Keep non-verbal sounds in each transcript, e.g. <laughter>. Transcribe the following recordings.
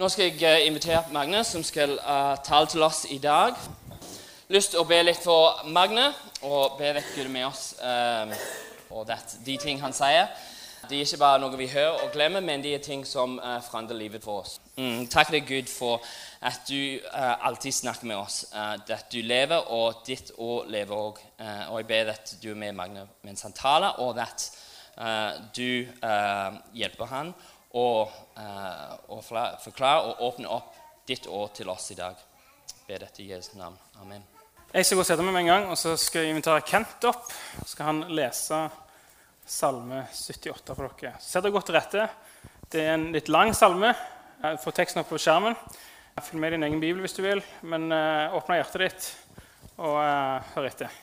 Nå skal jeg eh, invitere Magne, som skal uh, tale til oss i dag. Lyst til å be litt for Magne og be vekk Gud med oss um, og det, de ting han sier. de er ikke bare noe vi hører og glemmer, men de er ting som uh, forandrer livet for oss. Mm, takk deg, Gud, for at du uh, alltid snakker med oss. Uh, at du lever, og ditt år lever òg. og jeg ber at du er med Magne mens han taler, og at du hjelper han og, og forklare og åpne opp ditt år til oss i dag. Ber dette i Jesu navn. Amen. Jeg skal gå og sette meg med en gang, og så skal jeg invitere Kent opp. Så skal han lese Salme 78 for dere. Sett dere godt til rette. Det er en litt lang salme. Få teksten opp på skjermen. Følg med i din egen bibel hvis du vil, men uh, åpne hjertet ditt og uh, hør etter.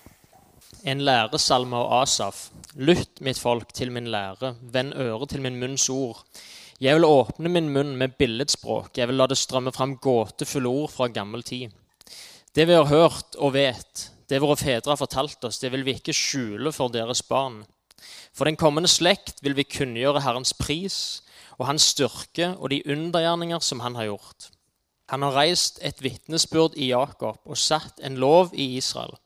En læresalme av Asaf. Lytt, mitt folk, til min lære. Vend øret til min munns ord. Jeg vil åpne min munn med billedspråk. Jeg vil la det strømme fram gåtefulle ord fra gammel tid. Det vi har hørt og vet, det våre fedre har fortalt oss, det vil vi ikke skjule for deres barn. For den kommende slekt vil vi kunngjøre Herrens pris og hans styrke og de undergjerninger som han har gjort. Han har reist et vitnesbyrd i Jakob og satt en lov i Israel,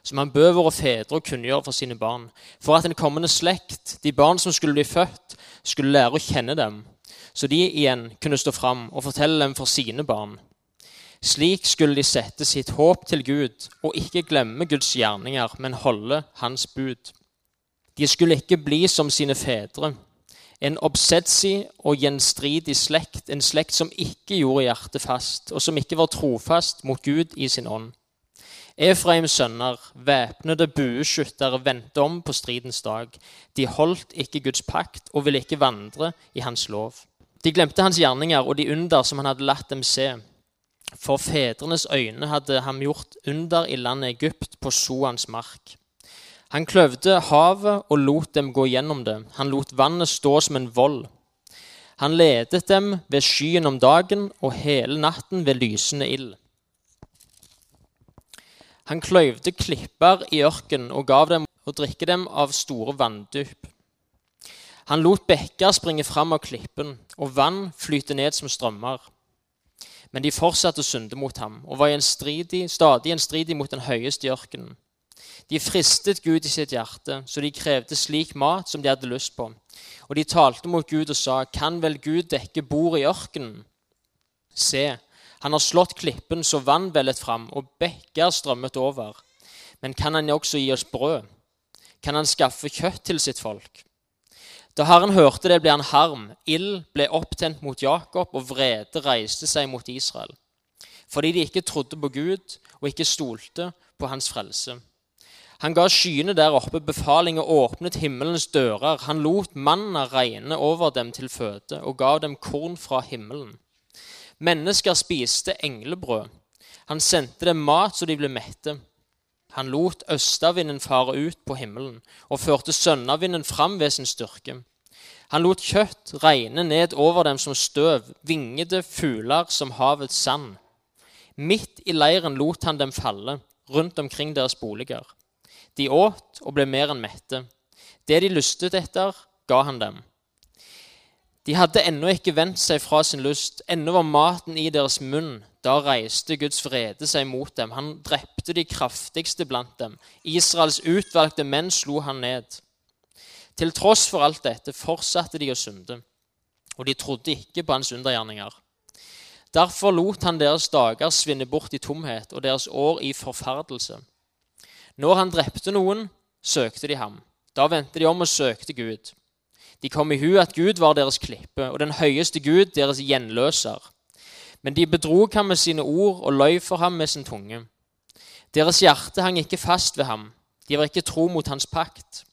som han bød våre fedre å kunngjøre for sine barn, for at den kommende slekt, de barn som skulle bli født, skulle lære å kjenne dem, så de igjen kunne stå fram og fortelle dem for sine barn. Slik skulle de sette sitt håp til Gud og ikke glemme Guds gjerninger, men holde Hans bud. De skulle ikke bli som sine fedre, en oppsetsig og gjenstridig slekt, en slekt som ikke gjorde hjertet fast, og som ikke var trofast mot Gud i sin ånd. Efraims sønner, væpnede bueskyttere, vendte om på stridens dag. De holdt ikke Guds pakt og ville ikke vandre i hans lov. De glemte hans gjerninger og de under som han hadde latt dem se. For fedrenes øyne hadde ham gjort under i landet Egypt, på Soans mark. Han kløvde havet og lot dem gå gjennom det. Han lot vannet stå som en vold. Han ledet dem ved skyen om dagen og hele natten ved lysende ild. Han kløyvde klipper i ørkenen og gav dem å drikke dem av store vanndyp. Han lot bekker springe fram av klippen, og vann flyte ned som strømmer. Men de fortsatte å synde mot ham og var gjenstridig, stadig strid mot den høyeste i ørkenen. De fristet Gud i sitt hjerte, så de krevde slik mat som de hadde lyst på. Og de talte mot Gud og sa, Kan vel Gud dekke bordet i ørkenen? Se, han har slått klippen så vann vellet fram, og bekker strømmet over. Men kan han også gi oss brød? Kan han skaffe kjøtt til sitt folk? Da Herren hørte det, ble han harm. Ild ble opptent mot Jakob, og vrede reiste seg mot Israel. Fordi de ikke trodde på Gud og ikke stolte på hans frelse. Han ga skyene der oppe befaling og åpnet himmelens dører. Han lot manna regne over dem til føde og gav dem korn fra himmelen. Mennesker spiste englebrød. Han sendte dem mat så de ble mette. Han lot østavinden fare ut på himmelen og førte sønnavinden fram ved sin styrke. Han lot kjøtt regne ned over dem som støv, vingede fugler som havets sand. Midt i leiren lot han dem falle, rundt omkring deres boliger. De åt og ble mer enn mette. Det de lystet etter, ga han dem. De hadde ennå ikke vendt seg fra sin lyst. Ennå var maten i deres munn. Da reiste Guds vrede seg mot dem. Han drepte de kraftigste blant dem. Israels utvalgte menn slo han ned. Til tross for alt dette fortsatte de å synde, og de trodde ikke på hans undergjerninger. Derfor lot han deres dager svinne bort i tomhet og deres år i forferdelse. Når han drepte noen, søkte de ham. Da vendte de om og søkte Gud. De kom i hu at Gud var deres klippe, og den høyeste Gud deres gjenløser. Men de bedrog ham med sine ord og løy for ham med sin tunge. Deres hjerte hang ikke fast ved ham. De var ikke tro mot hans pakt.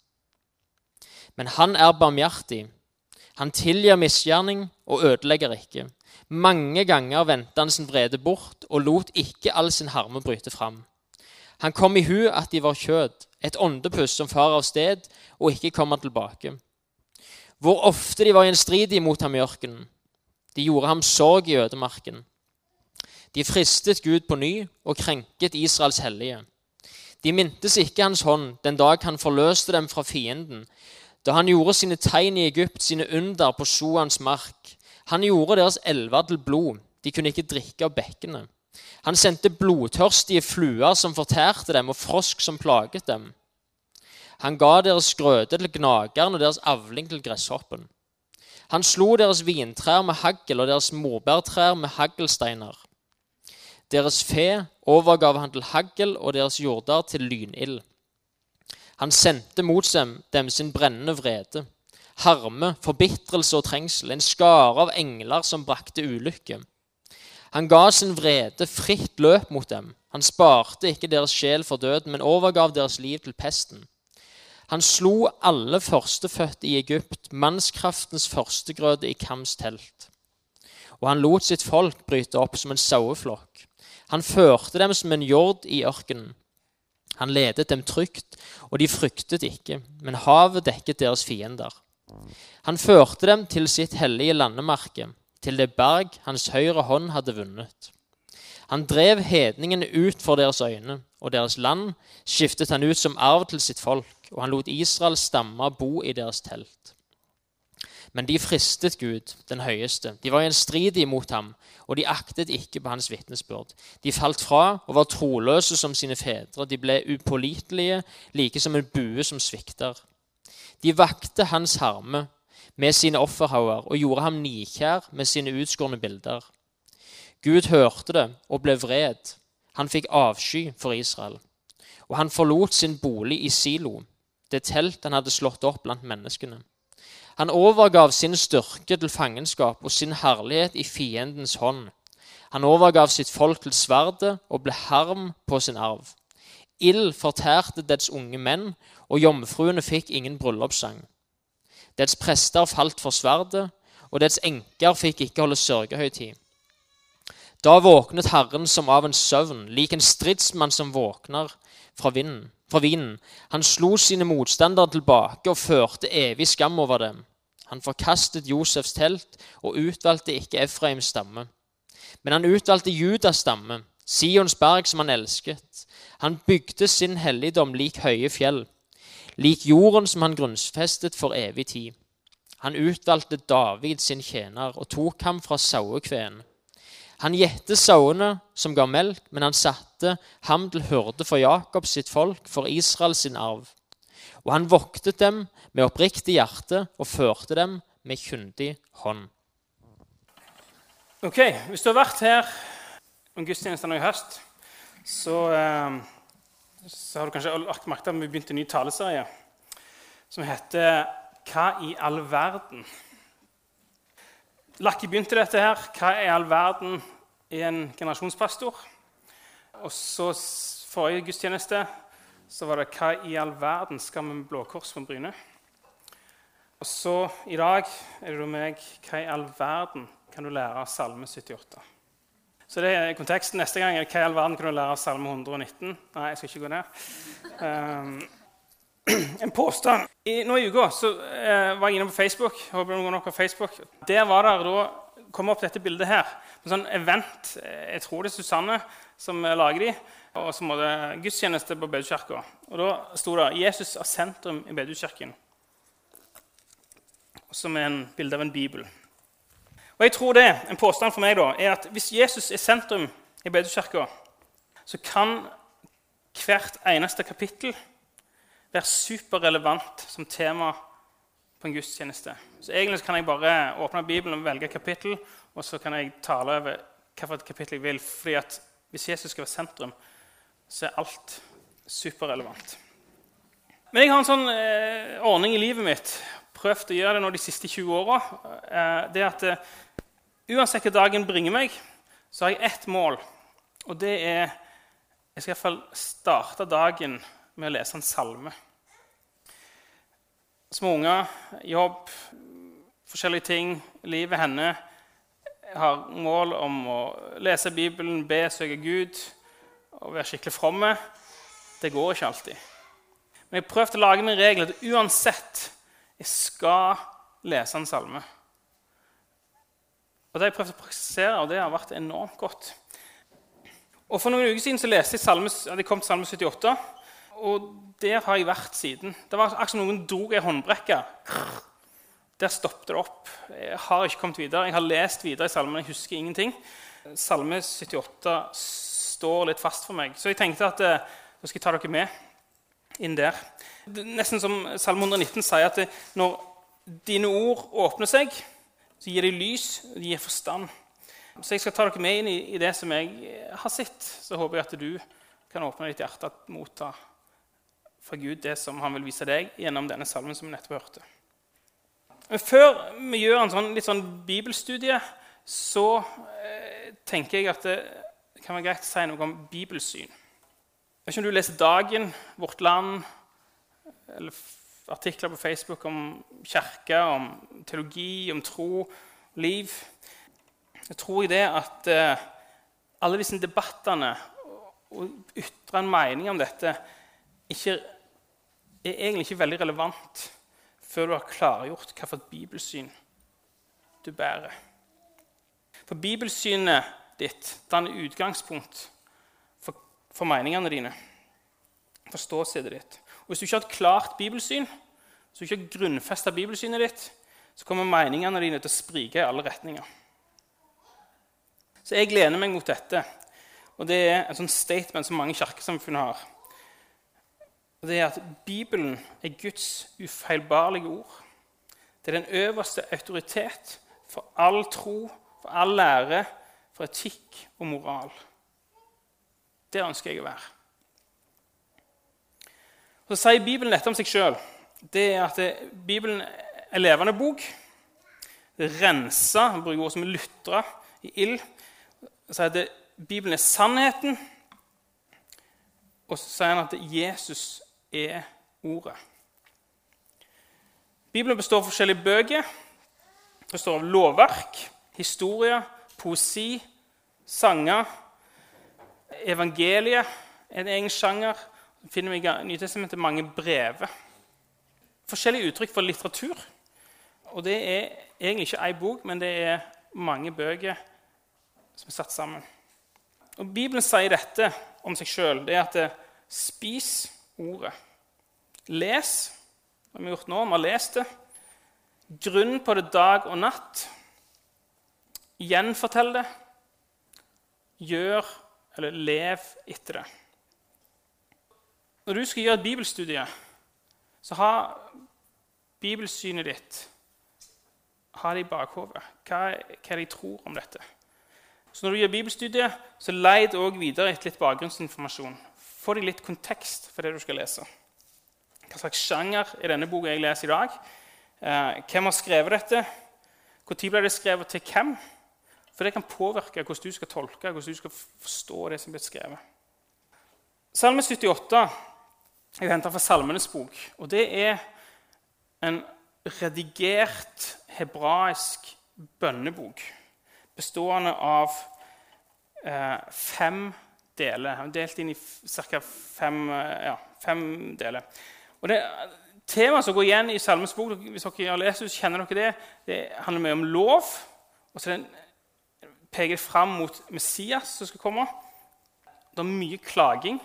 Men han er barmhjertig. Han tilgir misgjerning og ødelegger ikke. Mange ganger vendte han sin vrede bort og lot ikke all sin harme bryte fram. Han kom i hu at de var kjød, et åndepuss som far av sted og ikke kommer tilbake. Hvor ofte de var gjenstridige mot ham i ørkenen. De gjorde ham sorg i ødemarken. De fristet Gud på ny og krenket Israels hellige. De mintes ikke hans hånd den dag han forløste dem fra fienden, da han gjorde sine tegn i Egypt, sine under på Soans mark. Han gjorde deres elver til blod. De kunne ikke drikke av bekkene. Han sendte blodtørstige fluer som fortærte dem, og frosk som plaget dem. Han ga deres grøde til gnageren og deres avling til gresshoppen. Han slo deres vintrær med hagl og deres morbærtrær med haglsteiner. Deres fe overgav han til hagl og deres jorder til lynild. Han sendte mot dem sin brennende vrede, harme, forbitrelse og trengsel, en skare av engler som brakte ulykke. Han ga sin vrede fritt løp mot dem. Han sparte ikke deres sjel for døden, men overgav deres liv til pesten. Han slo alle førstefødte i Egypt, mannskraftens førstegrøde i Kams telt. Og han lot sitt folk bryte opp som en saueflokk. Han førte dem som en jord i ørkenen. Han ledet dem trygt, og de fryktet ikke, men havet dekket deres fiender. Han førte dem til sitt hellige landemerke, til det berg hans høyre hånd hadde vunnet. Han drev hedningene ut for deres øyne, og deres land skiftet han ut som arv til sitt folk, og han lot Israels stammer bo i deres telt. Men de fristet Gud, den høyeste. De var gjenstridige mot ham, og de aktet ikke på hans vitnesbyrd. De falt fra og var troløse som sine fedre. De ble upålitelige, like som en bue som svikter. De vakte hans harme med sine offerhauger og gjorde ham nikjær med sine utskårne bilder. Gud hørte det og ble vred. Han fikk avsky for Israel. Og han forlot sin bolig i Silo, det telt han hadde slått opp blant menneskene. Han overgav sin styrke til fangenskap og sin herlighet i fiendens hånd. Han overgav sitt folk til sverdet og ble harm på sin arv. Ild fortærte dets unge menn, og jomfruene fikk ingen bryllupssang. Dets prester falt for sverdet, og dets enker fikk ikke holde sørgehøytid. Da våknet Herren som av en søvn, lik en stridsmann som våkner fra, vinden, fra vinen. Han slo sine motstandere tilbake og førte evig skam over dem. Han forkastet Josefs telt og utvalgte ikke Efraims stamme. Men han utvalgte Judas stamme, Sions berg som han elsket. Han bygde sin helligdom lik høye fjell lik jorden som han grunnfestet for evig tid. Han utvalgte David sin tjener og tok ham fra sauekveen. Han gjette sauene som ga melk, men han satte ham til hyrde for Jakob sitt folk, for Israel sin arv. Og han voktet dem med oppriktig hjerte og førte dem med kyndig hånd. Ok, Hvis du har vært her om gudstjenesten i høst, så eh, så har du kanskje lagt merke til at vi begynte en ny taleserie som heter 'Hva i all verden?' Lucky begynte dette her. 'Hva i all verden?' i en generasjonspastor. Og så forrige gudstjeneste så var det 'Hva i all verden skal vi med Blå Kors på Bryne?' Og så i dag er det meg 'Hva i all verden kan du lære av Salme 78?' Så det er konteksten. Neste gang er hva i all verden kan du lære av Salme 119? Nei, jeg skal ikke gå ned. Um, <clears throat> en påstand. I, nå i uka så, eh, var jeg inne på Facebook. håper noen går på Facebook. Der var det da, kom opp dette bildet her. En sånn event. Jeg tror det er Susanne som lager de. Og så måtte gudstjeneste på Bedukirka. Og da sto det 'Jesus er sentrum i Bedukirken'. Som er en bilde av en bibel. Og jeg tror det, En påstand for meg da, er at hvis Jesus er sentrum i Bedukirka, så kan hvert eneste kapittel være superrelevant som tema på en gudstjeneste. Så Egentlig kan jeg bare åpne Bibelen og velge et kapittel, og så kan jeg tale over hvilket kapittel jeg vil. fordi at hvis Jesus skal være sentrum, så er alt superrelevant. Men jeg har en sånn eh, ordning i livet mitt, prøvd å gjøre det nå de siste 20 åra. Eh, det at eh, Uansett hva dagen bringer meg, så har jeg ett mål. Og det er Jeg skal iallfall starte dagen med å lese en salme. Små unger, jobb, forskjellige ting. Livet henne har mål om å lese Bibelen, be, søke Gud og være skikkelig fromme. Det går ikke alltid. Men jeg har prøvd å lage meg regel at uansett jeg skal lese en salme. Og Det har jeg prøvd å praktisere, og det har vært enormt godt. Og For noen uker siden så leste jeg salme, hadde jeg kommet til Salme 78, og der har jeg vært siden. Det var akkurat som noen dro ei håndbrekke. der stoppet det opp. Jeg har ikke kommet videre. Jeg har lest videre i salmen, jeg husker ingenting. Salme 78 står litt fast for meg. Så jeg tenkte at eh, da skal jeg ta dere med inn der. Det nesten som Salme 119 sier, at det, når dine ord åpner seg, så gir de lys, og de gir forstand. Så jeg skal ta dere med inn i, i, det som jeg har sett. Så håper jeg at du kan åpne ditt hjerte og motta fra Gud det som han vil vise deg gjennom denne salmen som vi nettopp hørte. Før vi gjør en sånn, litt sånn bibelstudie, så eh, tenker jeg at det kan være greit å si noe om bibelsyn. Jeg vet ikke om du leser Dagen, Vårt Land eller artikler på Facebook om kirke, om teologi, om tro, liv. Jeg tror i det at eh, alle disse debattene og ytre en mening om dette ikke, er egentlig ikke veldig relevant før du har klargjort hvilket bibelsyn du bærer. For bibelsynet ditt danner utgangspunkt for, for meningene dine, for ståstedet ditt. Og Hvis du ikke har et klart bibelsyn, hvis du ikke har grunnfesta bibelsynet ditt, så kommer meningene dine til å sprike i alle retninger. Så jeg lener meg mot dette. Og det er et sånt statement som mange kirkesamfunn har. Og det er at Bibelen er Guds ufeilbarlige ord. Det er den øverste autoritet for all tro, for all lære, for etikk og moral. Det ønsker jeg å være. Så sier Bibelen dette om seg sjøl. Det er at Bibelen er levende bok. Rensa, han bruker ord som lutra i ild. Så sier at Bibelen er sannheten. Og så sier han at Jesus er ordet. Bibelen består av forskjellige bøker. Det består av lovverk, historie, poesi, sanger. Evangeliet en egen sjanger. Så finner vi i Nytestamentet mange brever. Forskjellige uttrykk for litteratur. Og det er egentlig ikke ei bok, men det er mange bøker som er satt sammen. Og Bibelen sier dette om seg sjøl. Det er at det, spis ordet. Les. Det har vi gjort nå. Vi har lest det. Grunn på det dag og natt. Gjenfortell det. Gjør eller lev etter det. Når du skal gjøre et bibelstudie, så ha bibelsynet ditt ha det i bakhodet. Hva, hva de tror om dette? Så når du gjør bibelstudiet, så leid òg videre etter litt bakgrunnsinformasjon. Få deg litt kontekst for det du skal lese. Hva slags sjanger er denne boka jeg leser i dag? Eh, hvem har skrevet dette? Når ble det skrevet til hvem? For det kan påvirke hvordan du skal tolke hvordan du skal forstå det som blir skrevet. Salme 78 er henta fra Salmenes bok. og Det er en redigert hebraisk bønnebok bestående av eh, fem deler. Delt inn i ca. Fem, eh, ja, fem, deler. Og det Temaet som går igjen i Salmens bok, hvis dere har lest, så kjenner dere det, det handler mye om lov. og så den peker det fram mot Messias som skal komme. Det er mye klaging.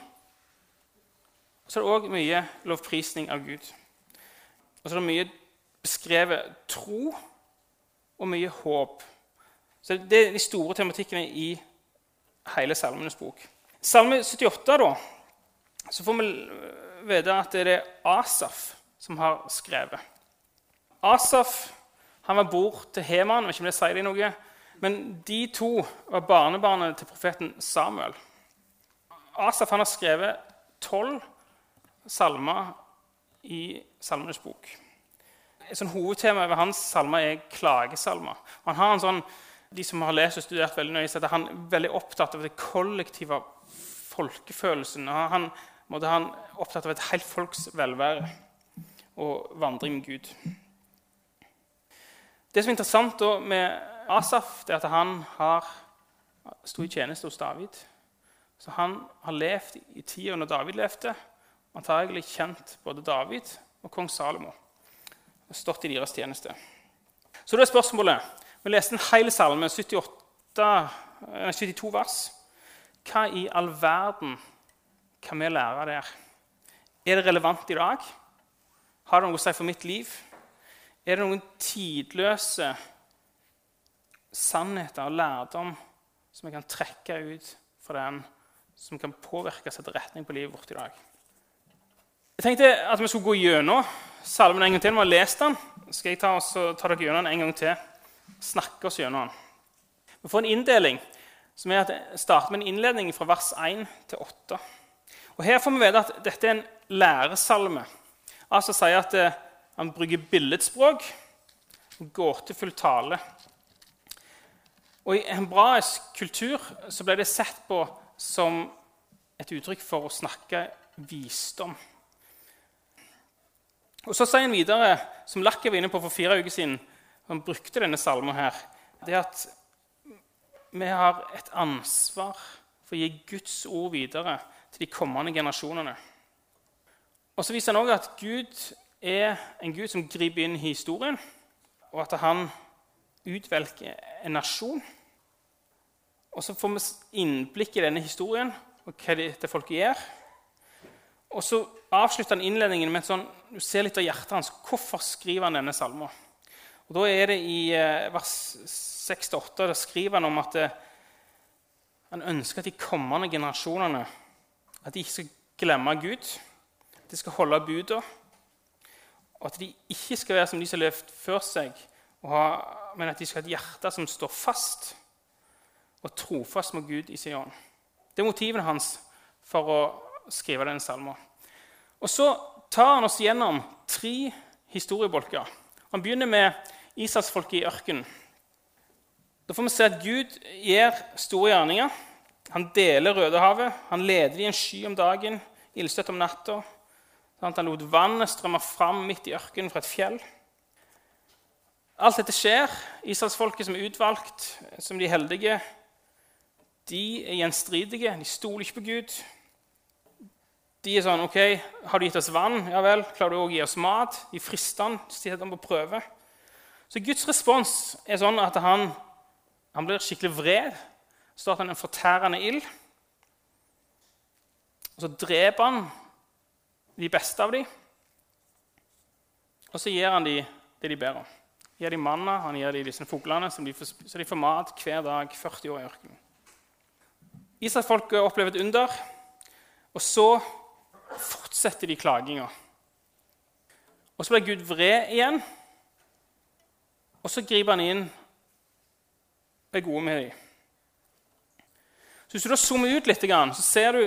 Og så er det òg mye lovprisning av Gud. Og så er det mye beskrevet tro og mye håp. Så Det er de store tematikkene i hele Salmenes bok. Salme 78 da, så får vi vite at det er Asaf som har skrevet. Asaf han var bror til Heman. og ikke om det sier deg noe. Men de to var barnebarnet til profeten Samuel. Asaf han har skrevet tolv salmer i Salmenes bok. Et sånn hovedtema ved hans salmer er klagesalmer. Han har en sånn de som har lest og studert veldig nøye, at han er veldig opptatt av det kollektive folkefølelsen. Han, måtte han opptatt av et helt folks velvære og vandring med Gud. Det som er interessant med Asaf, det er at han har sto i tjeneste hos David. Så han har levd i tida når David levde, antagelig kjent både David og kong Salomo. Og stått i deres tjeneste. Så da er spørsmålet vi leste en hel salme, 78, 72 vers. Hva i all verden kan vi lære der? Er det relevant i dag? Har det noe å si for mitt liv? er det noen tidløse sannheter og lærdom som vi kan trekke ut fra den, som kan påvirke og sette retning på livet vårt i dag. Jeg tenkte at vi skulle gå gjennom salmen en gang til. Vi har lest den, skal jeg ta, ta dere gjennom den en gang til. Snakke oss gjennom den. Vi får en inndeling som er at jeg starter med en innledning fra vers 1 til 8. Og Her får vi vite at dette er en læresalme. Altså sier at eh, han bruker billedspråk, gåtefull tale. Og I hebraisk kultur så ble det sett på som et uttrykk for å snakke visdom. Og Så sier han videre, som Lakke var inne på for fire uker siden, han brukte denne salmen her, det at vi har et ansvar for å gi Guds ord videre til de kommende generasjonene. Og Så viser han òg at Gud er en Gud som griper inn i historien, og at han utvelger en nasjon. Og Så får vi innblikk i denne historien og hva dette folket gjør. Og Så avslutter han innledningen med et sånn, du ser litt av hjertet hans. Hvorfor skriver han denne salmen? Og Da er det i eh, vers 6-8 der skriver han om at eh, han ønsker at de kommende generasjonene at de ikke skal glemme Gud, at de skal holde buda, og at de ikke skal være som de som har levd før seg, ha, men at de skal ha et hjerte som står fast og trofast med Gud i Sion. Det er motivene hans for å skrive denne salmen. Og Så tar han oss gjennom tre historiebolker. Han begynner med Israelsfolket i ørkenen. Da får vi se at Gud gjør store gjerninger. Han deler Rødehavet. Han leder i en sky om dagen, ildstøtt om natta. Han lot vannet strømme fram midt i ørkenen fra et fjell. Alt dette skjer. Israelsfolket som er utvalgt, som de heldige, de er gjenstridige. De stoler ikke på Gud. De er sånn OK, har du gitt oss vann? Ja vel. Klarer du å gi oss mat? De frister han, setter han på prøve. Så Guds respons er sånn at han, han blir skikkelig vred Så starter han en fortærende ild. Og så dreper han de beste av dem. Og så gir han dem det de ber om. Gir dem manna, han gir dem disse fuglene, de, får, så de får mat hver dag 40 år i ørkenen. Israelsfolket opplever et under, og så fortsetter de klaginga. Og så blir Gud vred igjen, og så griper han inn og er gode med dem. Så Hvis du da zoomer ut litt, så ser du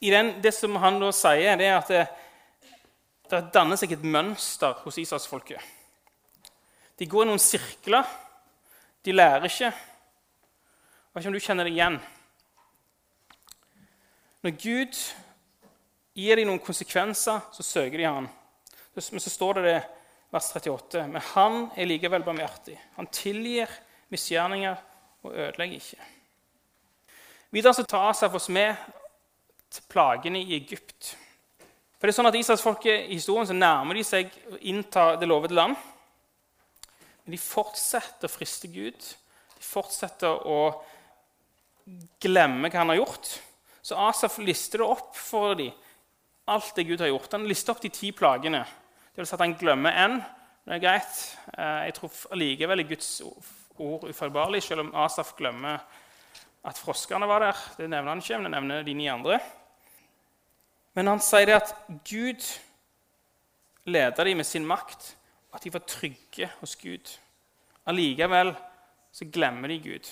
i den, det som han da sier, det er at det, det danner seg et mønster hos Israelsfolket. De går i noen sirkler. De lærer ikke. Jeg vet ikke om du kjenner det igjen. Når Gud gir dem noen konsekvenser, så søker de han. Men så står det det vers 38. Men han er likevel barmhjertig. Han tilgir misgjerninger og ødelegger ikke. Videre så tar Asaf oss med til plagene i Egypt. For det er sånn at Israelsfolket i historien så nærmer de seg å innta det lovede land. Men de fortsetter å friste Gud. De fortsetter å glemme hva han har gjort. Så Asaf lister det opp for dem, alt det Gud har gjort. Han lister opp de ti plagene. Det vil si at han glemmer én. Det er greit. Eh, jeg tror allikevel er Guds ord ufeilbarlig, selv om Asaf glemmer at froskene var der. Det nevner han ikke, men det nevner de ni andre. Men han sier det at Gud leder dem med sin makt, at de var trygge hos Gud. Allikevel så glemmer de Gud.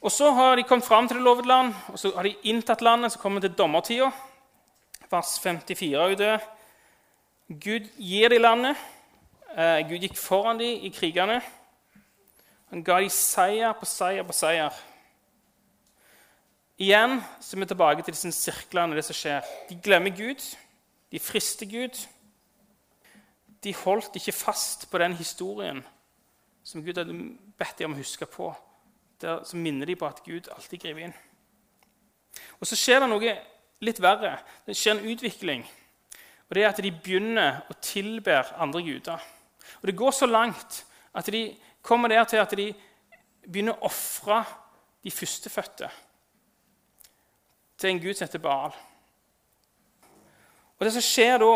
Og Så har de kommet fram til det lovede land, og så har de inntatt landet. Så kommer vi til dommertida, vers 54 ut det. Gud gir dem landet. Eh, Gud gikk foran dem i krigene. Han ga dem seier på seier på seier. Igjen så er vi tilbake til disse sirklene det som skjer. De glemmer Gud. De frister Gud. De holdt ikke fast på den historien som Gud hadde bedt dem om å huske på. Der, så minner de på at Gud alltid griper inn. Og Så skjer det noe litt verre. Det skjer en utvikling. Og det er at De begynner å tilbe andre guder. Og Det går så langt at de kommer der til at de begynner å ofre de førstefødte til en gud som heter Baal. Og Det som skjer da,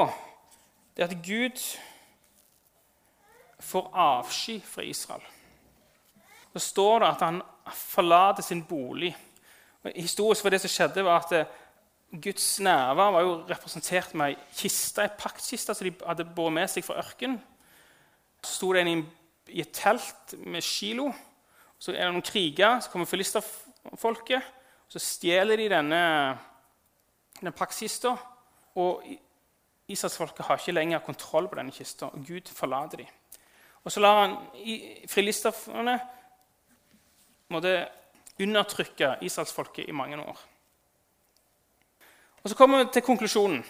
det er at Gud får avsky fra Israel. Så står det at han forlater sin bolig. Og historisk for det som skjedde, var at eh, Guds nærvær var jo representert med ei kiste, ei paktkiste som de hadde båret med seg fra ørkenen. Så sto en i et telt med kilo. Så er det noen kriger, så kommer filisterfolket. Så stjeler de denne, denne paktkista. Og Israelsfolket har ikke lenger kontroll på denne kista, og Gud forlater dem. Og så lar han frilisterne undertrykke israelsfolket i mange år. Og Så kommer vi til konklusjonen,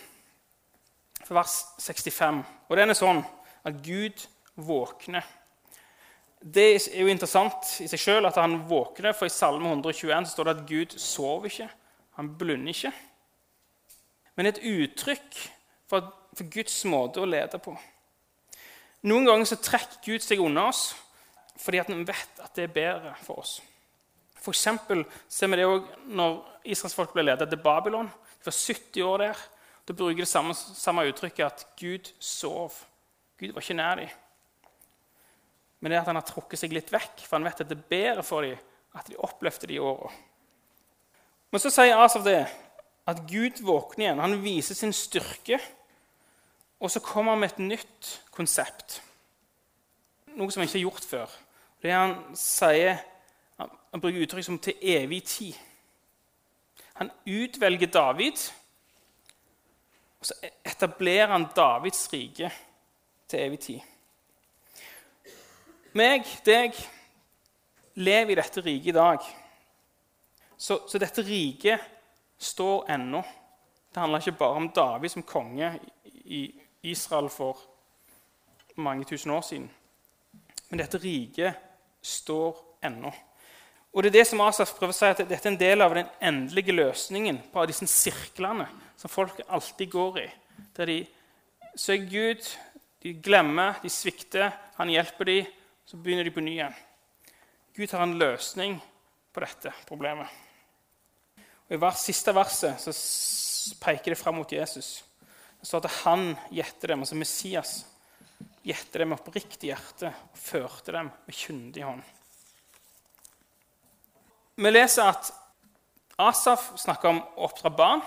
for vers 65. Og den er sånn at Gud våkner. Det er jo interessant i seg sjøl at han våkner, for i Salme 121 står det at Gud sover ikke. Han blunder ikke. Men et uttrykk for, for Guds måte å lede på. Noen ganger så trekker Gud seg unna oss fordi at han vet at det er bedre for oss. For ser vi det òg når israelsfolk ble ledet til Babylon. De var 70 år der. Da bruker det samme, samme uttrykket at Gud sov. Gud var ikke nær dem. Men det er at han har trukket seg litt vekk, for han vet at det er bedre for dem at de opplevde de åra. Men så sier Asaf det, at Gud våkner igjen. Han viser sin styrke. Og så kommer han med et nytt konsept. Noe som han ikke har gjort før. Det er Han sier, han bruker uttrykk som 'til evig tid'. Han utvelger David, og så etablerer han Davids rike til evig tid. Meg, deg, lever i dette riket i dag. Så, så dette riket står ennå. Det handler ikke bare om David som konge i Israel for mange tusen år siden. Men dette riket står ennå. Og det er det som Asaf prøver å si, at dette er en del av den endelige løsningen på disse sirklene som folk alltid går i. Der de søker Gud, de glemmer, de svikter, han hjelper dem, så begynner de på ny igjen. Gud har en løsning på dette problemet. Og I vers, siste verset så peker det fram mot Jesus. Det står at han gjetter dem, altså Messias gjetter dem med oppriktig hjerte og førte dem med kyndig hånd. Vi leser at Asaf snakker om å oppdra barn.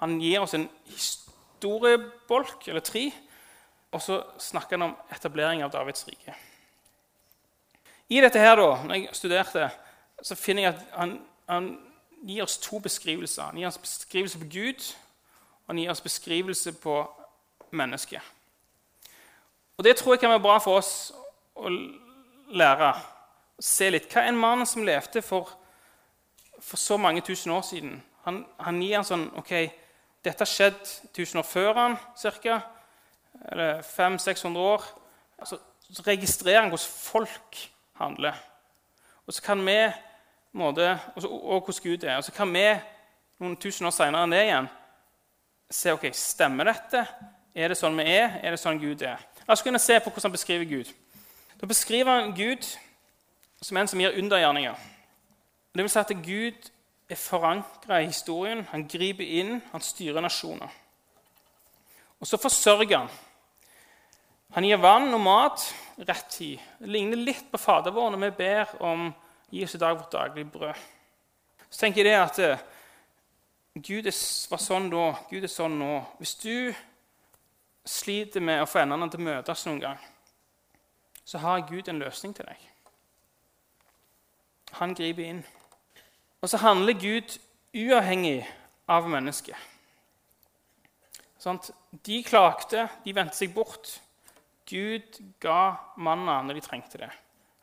Han gir oss en historiebolk, eller tre, og så snakker han om etablering av Davids rike. I dette her, da, når jeg studerte, så finner jeg at han, han gir oss to beskrivelser. Han gir oss beskrivelse på Gud, og han gir oss beskrivelse på mennesket. Og Det tror jeg kan være bra for oss å lære se litt. Hva er en mann som levde for, for så mange tusen år siden? Han, han gir en sånn ok, Dette har skjedd 1000 år før han, ca. Eller 500-600 år. Altså, så registrerer han hvordan folk handler. Og så kan vi måte, og, og hvordan Gud er. Og så kan vi noen tusen år seinere det igjen se ok, stemmer dette. Er det sånn vi er? Er det sånn Gud er? La oss kunne se på hvordan han beskriver Gud. Da beskriver han Gud som en som gir undergjerninger. Det vil si at Gud er forankra i historien. Han griper inn, han styrer nasjoner. Og så forsørger han. Han gir vann og mat rett tid. Det ligner litt på Fader vår når vi ber om gi oss i dag vårt daglige brød. Så tenker jeg det at eh, Gud var sånn da, Gud er sånn nå. Hvis du sliter med å få endene til å møtes noen gang, så har Gud en løsning til deg. Han griper inn. Og så handler Gud uavhengig av mennesket. Sånn, de klagde, de vendte seg bort. Gud ga manna når de trengte det.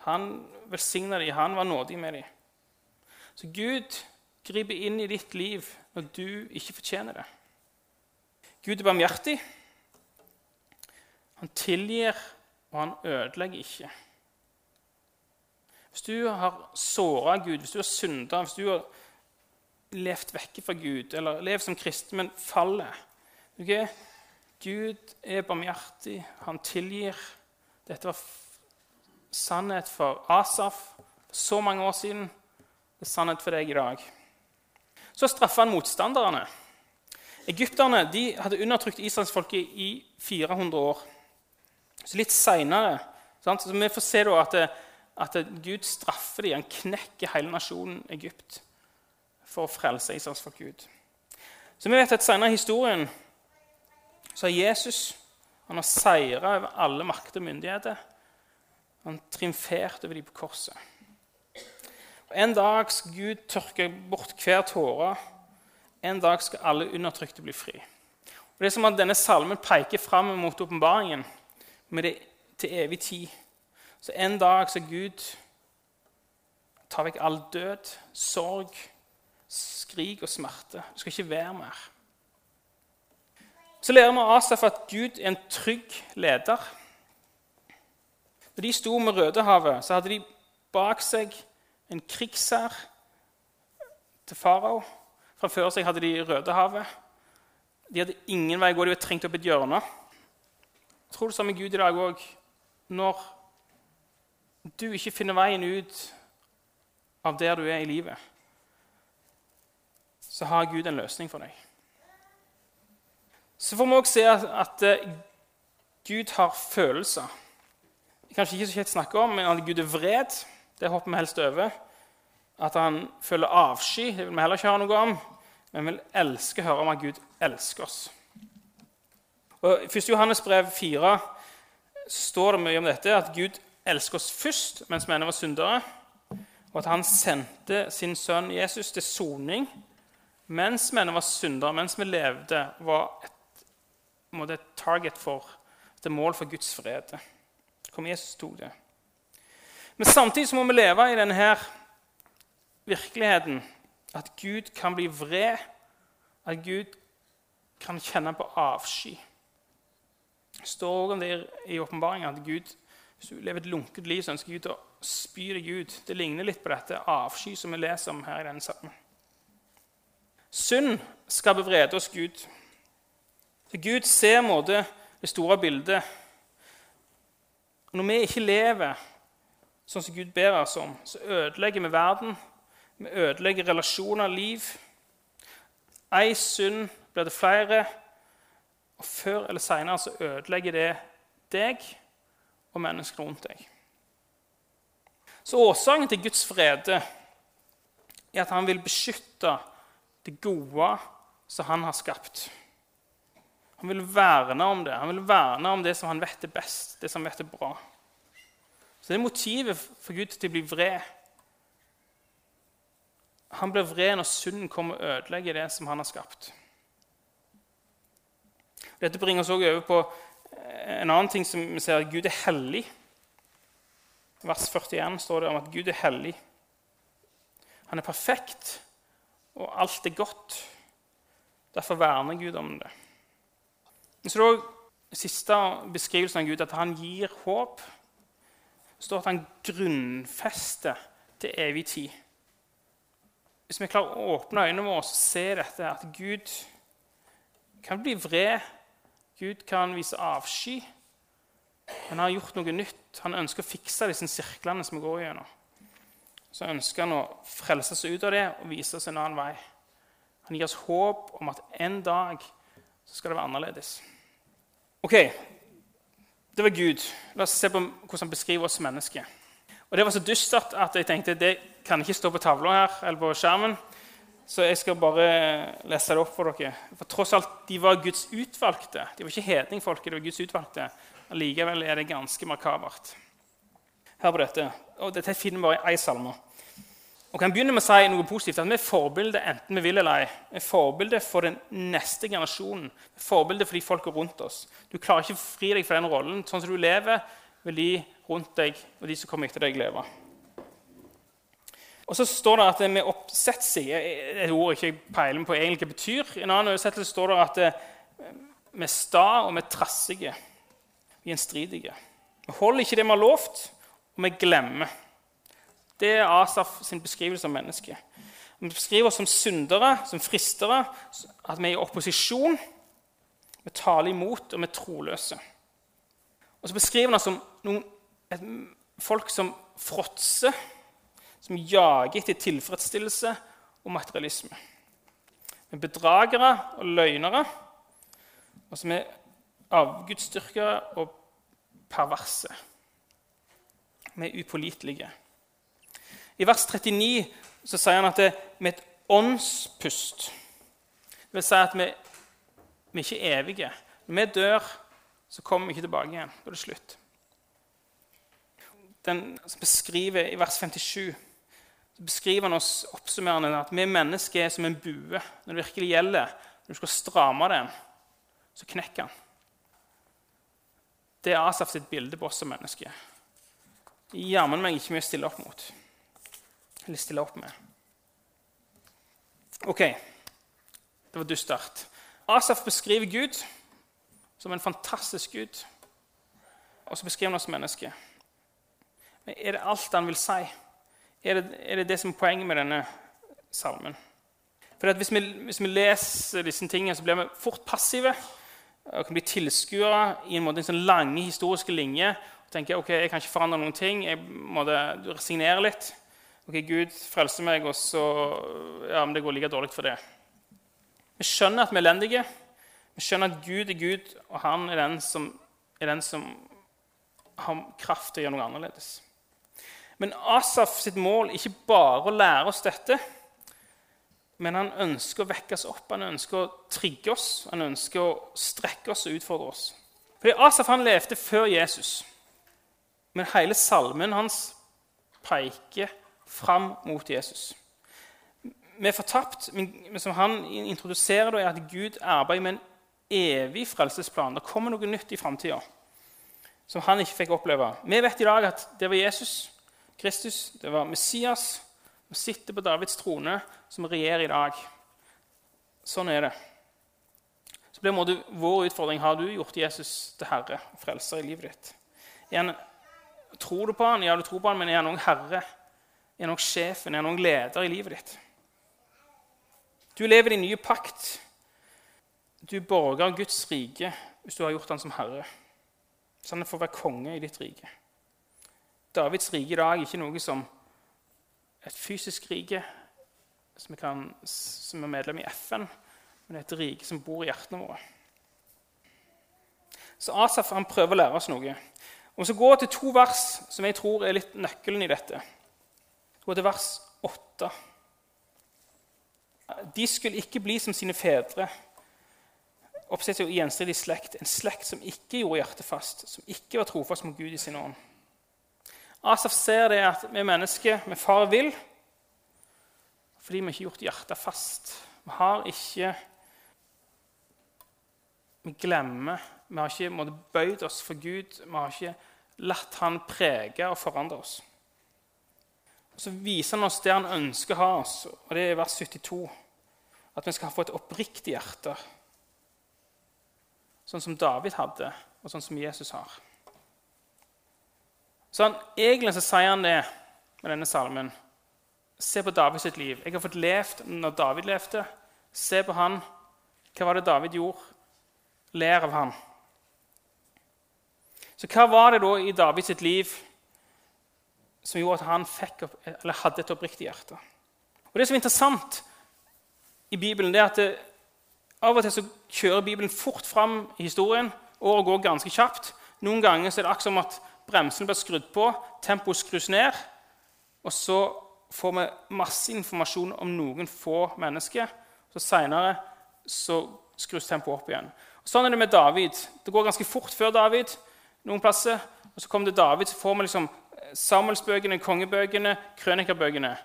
Han velsigna dem, han var nådig med dem. Så Gud griper inn i ditt liv når du ikke fortjener det. Gud er barmhjertig. Han tilgir, og han ødelegger ikke. Hvis du har såra Gud, hvis du har synda, hvis du har levd vekk fra Gud, eller levd som kristen, men faller okay? Gud er barmhjertig, han tilgir. Dette var sannhet for Asaf så mange år siden. Det er sannhet for deg i dag. Så straffa han motstanderne. Egypterne hadde undertrykt israelsfolket i 400 år. Så Litt seinere Så vi får se da at, at Gud straffer dem. Han knekker hele nasjonen Egypt for å frelse Israels Gud. Så vi vet at senere i historien så har Jesus han har seira over alle makter og myndigheter. Han triumferte over dem på korset. Og En dag skal Gud tørke bort hver tåre. En dag skal alle undertrykte bli fri. Og Det er som at denne salmen peker fram mot åpenbaringen med det til evig tid. Så en dag så Gud tar vekk all død, sorg, skrik og smerte. Du skal ikke være mer. Så lærer vi av Asaf at Gud er en trygg leder. Når de sto med Rødehavet, så hadde de bak seg en krigshær til farao. Fra før seg hadde de Rødehavet. De hadde ingen vei å gå. De var trengt opp et hjørne. Tror det samme Gud i dag òg. Når du ikke finner veien ut av der du er i livet, så har Gud en løsning for deg. Så får vi også se at, at eh, Gud har følelser. Kanskje ikke så kjekt å snakke om, men at Gud er vred, det hopper vi helst over. At han føler avsky, det vil vi heller ikke høre noe om. Men vi vil elske å høre om at Gud elsker oss. Og I 1. Johannes brev 4 står det mye om dette, at Gud elsker oss først mens vi ennå var syndere, og at han sendte sin sønn Jesus til soning mens vi ennå var syndere, mens vi levde, var et et target for, et mål for Guds fred. Kom Jesus tok det. Men samtidig så må vi leve i denne her virkeligheten at Gud kan bli vred, at Gud kan kjenne på avsky. Det står også om det i åpenbaringen at Gud, hvis du lever et lunket liv, så ønsker Gud å spy deg ut. Det ligner litt på dette avsky som vi leser om her i denne salmen. Synd skaper vrede hos Gud. Så Gud ser måte, det store bildet. Når vi ikke lever sånn som Gud ber oss om, så ødelegger vi verden. Vi ødelegger relasjoner, liv. Ei synd blir det flere, og før eller seinere så ødelegger det deg og mennesker rundt deg. Så årsaken til Guds frede er at han vil beskytte det gode som han har skapt. Han vil verne om det. Han vil verne om det som han vet er best, det som han vet er bra. Så det er motivet for Gud til å bli vred. Han blir vred når synden kommer og ødelegger det som han har skapt. Dette bringer oss også over på en annen ting som vi ser at Gud er hellig. Vers 41 står det om at Gud er hellig. Han er perfekt, og alt er godt. Derfor verner Gud om det. Så det er den siste beskrivelsen av Gud, at han gir håp. Det står at han grunnfester til evig tid. Hvis vi klarer å åpne øynene våre og se dette, at Gud kan bli vred, Gud kan vise avsky Han har gjort noe nytt. Han ønsker å fikse disse sirklene som vi går gjennom. Så ønsker han å frelse oss ut av det og vise oss en annen vei. Han gir oss håp om at en dag så skal det være annerledes. Ok, det var Gud. La oss se på hvordan han beskriver oss mennesker. Og Det var så dystert at jeg tenkte det kan ikke stå på tavla her eller på skjermen. Så jeg skal bare lese det opp for dere. For tross alt, De var Guds utvalgte. De var ikke hedningfolket, de var Guds utvalgte. Allikevel er det ganske makabert. Hør på dette. Og dette finner vi bare i én salme. Og kan begynne med å si noe positivt, at Vi er forbilde enten vi vil eller ei. Vi er forbilde for den neste generasjonen. Vi er forbilde for de folka rundt oss. Du klarer ikke å fri deg fra den rollen. Sånn som du lever, vil de rundt deg og de som kommer etter deg, leve. Og så står det at med oppsettsig Et ord jeg ikke peiler på egentlig hva betyr. I en annen oversettelse står det at vi er sta og vi er trassige. Gjenstridige. Vi holder ikke det vi har lovt, og vi glemmer. Det er Asaf sin beskrivelse av mennesket. Vi beskriver oss som syndere, som fristere, at vi er i opposisjon. Vi taler imot, og vi er troløse. Og så beskriver han oss som noen, et, folk som fråtser, som jager etter tilfredsstillelse og materialisme. Er bedragere og løgnere, og som er avgudsdyrkere og perverse. Vi er upålitelige. I vers 39 så sier han at det med et åndspust Det vil si at vi, vi er evige. Når vi dør, så kommer vi ikke tilbake igjen. Da er det slutt. Den beskriver I vers 57 så beskriver han oss oppsummerende at vi mennesker er som en bue. Når det virkelig gjelder, når du skal stramme den, så knekker han. Det er Asaf sitt bilde på oss som mennesker. Jammen meg ikke mye å stille opp mot. Eller stille opp med. Ok, det var dystert. Asaf beskriver Gud som en fantastisk Gud. Og så beskriver han oss som mennesker. Men er det alt han vil si? Er det, er det det som er poenget med denne salmen? For hvis vi, hvis, vi, leser disse tingene, så blir vi fort passive og kan bli tilskuere i en, måte, en sånn lange historiske linje. og tenker ok, jeg kan ikke forandre noen ting. Jeg må resignere litt. Ok, Gud frelser meg, og så ja, men det går like dårlig for det. Vi skjønner at vi er elendige. Vi skjønner at Gud er Gud, og han er den som, er den som har kraft til å gjøre noe annerledes. Men Asaf sitt mål er ikke bare å lære oss dette. Men han ønsker å vekke oss opp, han ønsker å trigge oss, han ønsker å strekke oss og utfordre oss. Fordi Asaf han levde før Jesus. Men hele salmen hans peker fram mot Jesus. Vi er fortapt, men som han introduserer, er at Gud arbeider med en evig frelsesplan. Det kommer noe nytt i framtida som han ikke fikk oppleve. Vi vet i dag at det var Jesus Kristus, det var Messias som sitter på Davids trone, som regjerer i dag. Sånn er det. Så blir måte, vår utfordring har du gjort Jesus til herre og frelser i livet ditt. En, tror du på han? Ja, du tror på han, men er han òg herre? Er han òg sjefen? Er han òg leder i livet ditt? Du lever i nye pakt. Du borger Guds rike hvis du har gjort han som herre. Så han får være konge i ditt rike. Davids rike i dag er ikke noe som et fysisk rike som, kan, som er medlem i FN, men et rike som bor i hjertene våre. Så Asaf han prøver å lære oss noe. Og så går jeg til to vers som jeg tror er litt nøkkelen i dette. Gå til vers 8. De skulle ikke bli som sine fedre, oppsett i gjenstridig slekt, en slekt som ikke gjorde hjertet fast, som ikke var trofast mot Gud i sin ånd. Asaf ser det at vi mennesker vi far vil fordi vi ikke har gjort hjertet fast. Vi har ikke Vi glemmer. Vi har ikke bøyd oss for Gud. Vi har ikke latt Han prege og forandre oss. Og Så viser han oss det han ønsker å ha oss, og det er i vers 72. At vi skal få et oppriktig hjerte, sånn som David hadde, og sånn som Jesus har. Så han, Egentlig så sier han det med denne salmen. Se på Davids liv. Jeg har fått levd når David levde. Se på han. Hva var det David gjorde? Lær av han. Så hva var det da i Davids liv som gjorde at han opp, hadde et oppriktig hjerte? Og Det som er interessant i Bibelen, det er at det, av og til så kjører Bibelen fort fram i historien. Året går ganske kjapt. Noen ganger så er det akkurat som at bremsene blir skrudd på, tempoet skrus ned, og så får vi masse informasjon om noen få mennesker. Så Seinere skrus tempoet opp igjen. Og sånn er det med David. Det går ganske fort før David. noen plasser, og Så kommer det David, så får vi liksom Samuelsbøkene, kongebøkene, krønikerbøkene.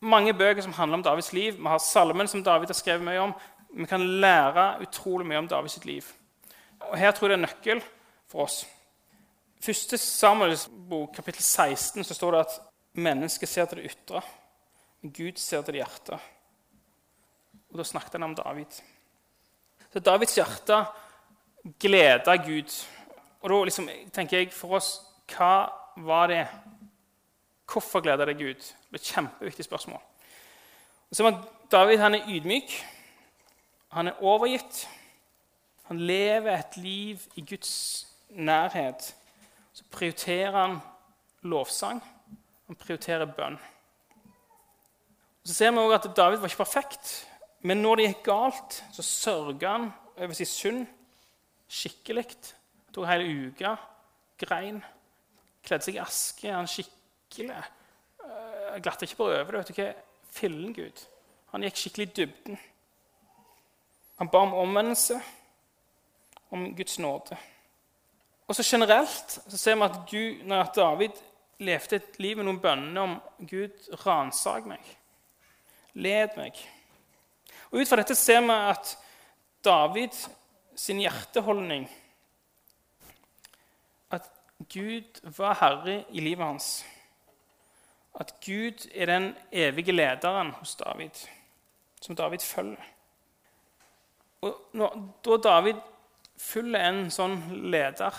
Mange bøker som handler om Davids liv. Vi har salmen som David har skrevet mye om. Vi kan lære utrolig mye om Davids liv. Og Her tror jeg det er nøkkel for oss. Første Samuels bok, kapittel 16, så står det at mennesket ser til det ytre, men Gud ser til det hjertet. Og Da snakket han om David. Så Davids hjerte gleda Gud. Og da liksom, tenker jeg for oss hva var det? Hvorfor gleda det Gud? Det er et kjempeviktig spørsmål. Og så man, David han er ydmyk. Han er overgitt. Han lever et liv i Guds nærhet så prioriterer han lovsang. Han prioriterer bønn. Så ser vi også at David var ikke perfekt, men når det gikk galt, så sørga han over sin synd skikkelig. Tok hele uka, grein, Kledde seg i aske. Han skikkelig uh, glatta ikke bare over det. vet du hva? Fillen Gud. Han gikk skikkelig i dybden. Han ba om omvendelse, om Guds nåde. Og så Generelt så ser vi at, Gud, når David levde et liv med noen bønner om Gud ransak meg, led meg. Og Ut fra dette ser vi at David sin hjerteholdning At Gud var herre i livet hans. At Gud er den evige lederen hos David, som David følger. Og når, Da David følger en sånn leder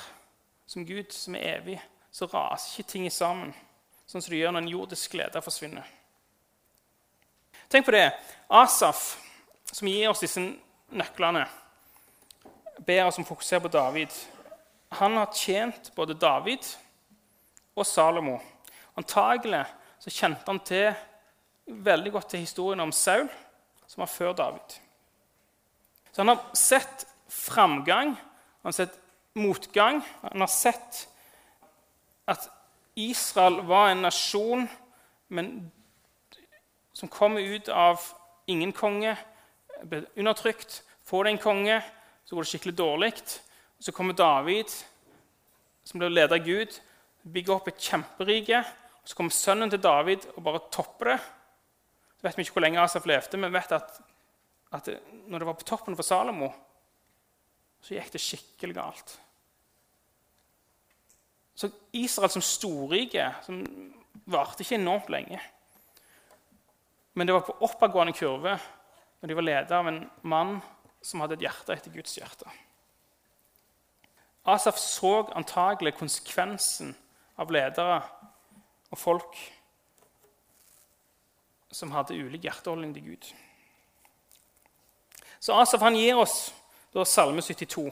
som Gud, som er evig, så raser ikke ting sammen, sånn som det gjør når en jordisk glede forsvinner. Tenk på det. Asaf, som gir oss disse nøklene, ber oss om å fokusere på David. Han har tjent både David og Salomo. Antagelig så kjente han til, veldig godt til historien om Saul, som var før David. Så han har sett framgang, han har sett motgang. Han har sett at Israel var en nasjon men, som kom ut av ingen konge, ble undertrykt. Får det en konge, så går det skikkelig dårlig. Så kommer David, som blir ledet av Gud, bygger opp et kjemperike. Så kommer sønnen til David og bare topper det. Så vet vi ikke hvor lenge Asaf levde, men vet at, at når det var på toppen for Salomo, så gikk det skikkelig galt. Så Israel som storrike som varte ikke enormt lenge. Men det var på oppadgående kurve når de var ledet av en mann som hadde et hjerte etter Guds hjerte. Asaf så antagelig konsekvensen av ledere og folk som hadde ulik hjerteholdning til Gud. Så Asaf han gir oss da Salme 72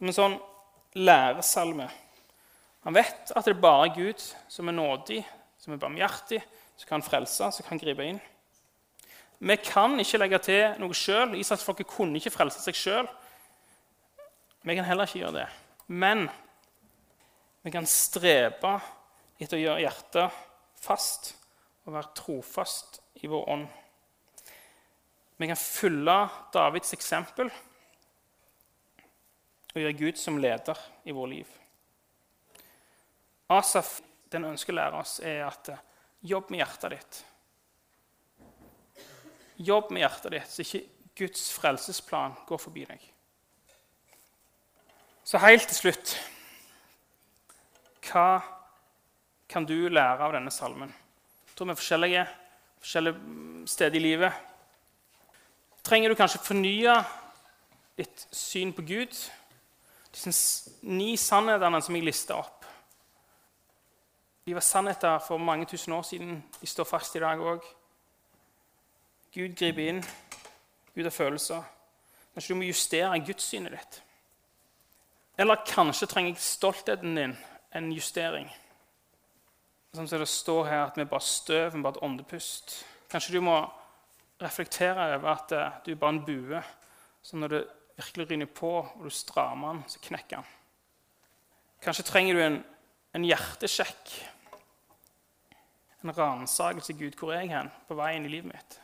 en sånn læresalme. Han vet at det er bare Gud som er nådig, som er barmhjertig, som kan frelse, som kan gripe inn. Vi kan ikke legge til noe sjøl. Israelsfolket kunne ikke frelse seg sjøl. Vi kan heller ikke gjøre det. Men vi kan strebe etter å gjøre hjertet fast og være trofast i vår ånd. Vi kan følge Davids eksempel og gjøre Gud som leder i vår liv. Asaf den ønsker å lære oss, er at eh, jobb med hjertet ditt. Jobb med hjertet ditt, så ikke Guds frelsesplan går forbi deg. Så helt til slutt Hva kan du lære av denne salmen? Jeg tror vi er forskjellige, forskjellige steder i livet. Trenger du kanskje fornye ditt syn på Gud? Disse ni sannhetene som jeg lista opp. De var sannheter for mange tusen år siden. De står fast i dag òg. Gud griper inn. Gud har følelser. Kanskje du må justere gudssynet ditt. Eller kanskje trenger stoltheten din en justering. Sånn som det står her, at vi bare støv, vi bare et åndepust. Kanskje du må reflektere over at eh, du er bare en bue. Så når det virkelig ryner på, og du strammer den, så knekker den. Kanskje trenger du en, en hjertesjekk, en ransakelse. Gud, hvor er jeg hen på veien i livet mitt?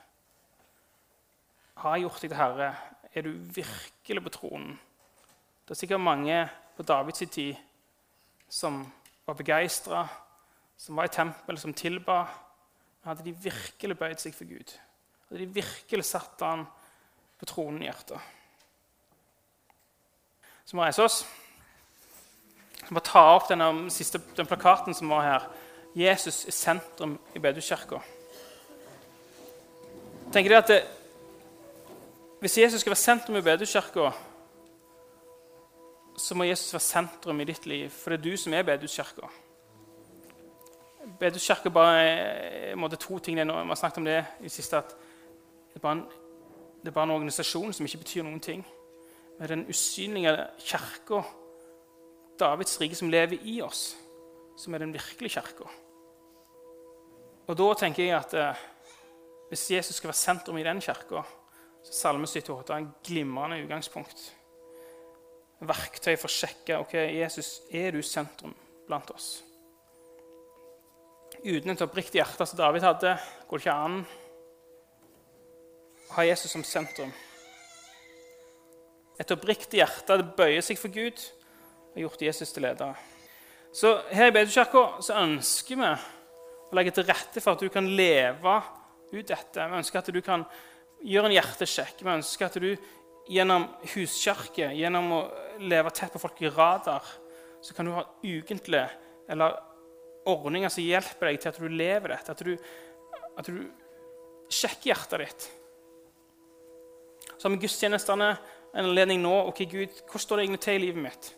Har jeg gjort deg til herre? Er du virkelig på tronen? Det er sikkert mange på Davids tid som var begeistra, som var i tempelet, som tilba. Hadde de virkelig bøyd seg for Gud? Hadde de virkelig satt han på tronen i hjertet? Som reise oss. Så må ta opp denne siste, den plakaten som var her. Jesus er sentrum i bedehuskirka. Tenker dere at det, Hvis Jesus skal være sentrum i bedehuskirka, så må Jesus være sentrum i ditt liv, for det er du som er bedehuskirka. Bedehuskirka bare er to ting. Vi har snakket om det i siste. at det er, en, det er bare en organisasjon som ikke betyr noen ting med den usynlige kirka, Davids rike, som lever i oss, som er den virkelige kirka. Og da tenker jeg at eh, hvis Jesus skal være sentrum i den kirka, så er Salme 78 er en glimrende utgangspunkt. Verktøy for å sjekke ok, Jesus, er du sentrum blant oss. uten et oppriktig hjerte som David hadde, går det ikke an å ha Jesus som sentrum. Et oppriktig hjerte det bøyer seg for Gud og gjort Jesus til leder. Så her i Bedekirka ønsker vi å legge til rette for at du kan leve ut dette. Vi ønsker at du kan gjøre en hjertesjekk. Vi ønsker at du gjennom huskirke, gjennom å leve tett på folk i radar, så kan du ha ukentlig eller ordninger som hjelper deg til at du lever dette, at du, at du sjekker hjertet ditt. Så har vi gudstjenestene en anledning nå. ok, Gud, Hvordan står det egentlig til i livet mitt?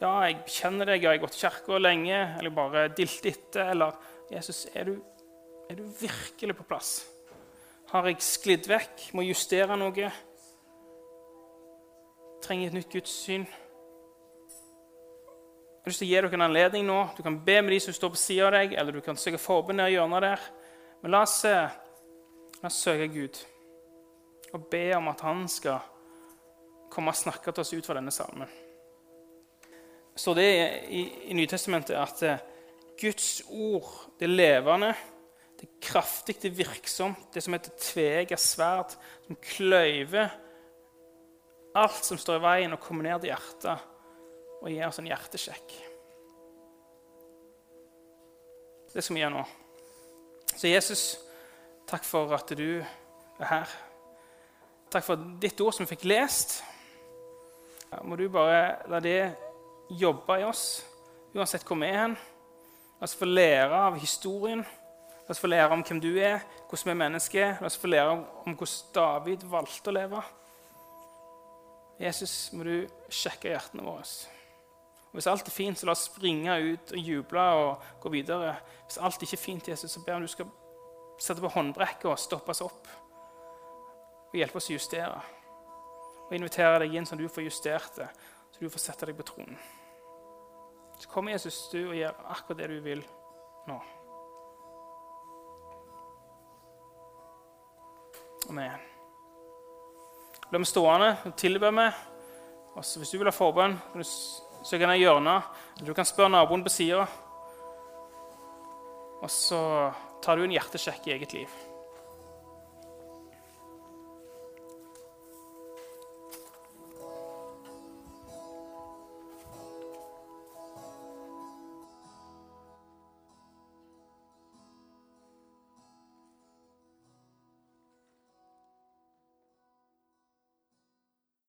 Ja, jeg kjenner deg, jeg har gått i kirka lenge, eller bare dilt etter. Eller Jesus, er du, er du virkelig på plass? Har jeg sklidd vekk? Må justere noe? Trenger et nytt gudssyn? Jeg har lyst til å gi dere en anledning nå. Du kan be med de som står på sida av deg, eller du kan søke forbund nede i hjørnet der. Men la oss, la oss søke Gud og be om at han skal komme og snakke til oss ut fra denne salmen. Så det i, i Nytestamentet at eh, Guds ord det er levende, det er kraftig, det er virksomt. Det som heter tvega sverd, som kløyver alt som står i veien, og kommer ned til hjertet og gir oss en hjertesjekk. Det skal vi gjøre nå. Så Jesus, takk for at du er her. Takk for ditt ord som vi fikk lest. Må du bare la det jobbe i oss, uansett hvor vi er hen. La oss få lære av historien. La oss få lære om hvem du er, hvordan vi er mennesker. La oss få lære om hvordan David valgte å leve. Jesus, må du sjekke hjertene våre. Og Hvis alt er fint, så la oss springe ut og juble og gå videre. Hvis alt ikke er fint, Jesus, så ber jeg om du skal sette på håndbrekket og stoppe oss opp. Og hjelpe oss å justere. Og invitere deg inn så du får justert det, så du får sette deg på tronen. Så kommer Jesus du og gjør akkurat det du vil nå. Amen. La meg stående og tilber meg. Også hvis du vil ha forbønn, kan du søke ned hjørnet. Eller du kan spørre naboen på sida. Og så tar du en hjertesjekk i eget liv.